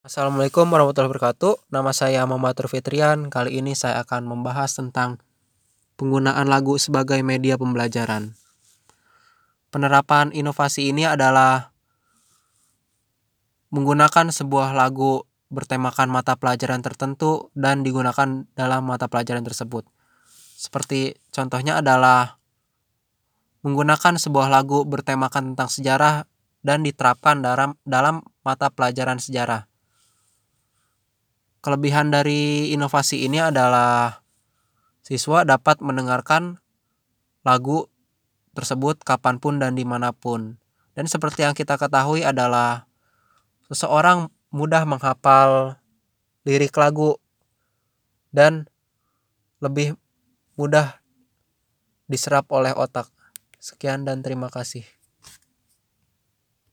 Assalamualaikum warahmatullahi wabarakatuh. Nama saya Muhammad Fitrian. Kali ini saya akan membahas tentang penggunaan lagu sebagai media pembelajaran. Penerapan inovasi ini adalah menggunakan sebuah lagu bertemakan mata pelajaran tertentu dan digunakan dalam mata pelajaran tersebut. Seperti contohnya adalah menggunakan sebuah lagu bertemakan tentang sejarah dan diterapkan dalam dalam mata pelajaran sejarah. Kelebihan dari inovasi ini adalah siswa dapat mendengarkan lagu tersebut kapan pun dan di mana pun dan seperti yang kita ketahui adalah seseorang mudah menghafal lirik lagu dan lebih mudah diserap oleh otak. Sekian dan terima kasih.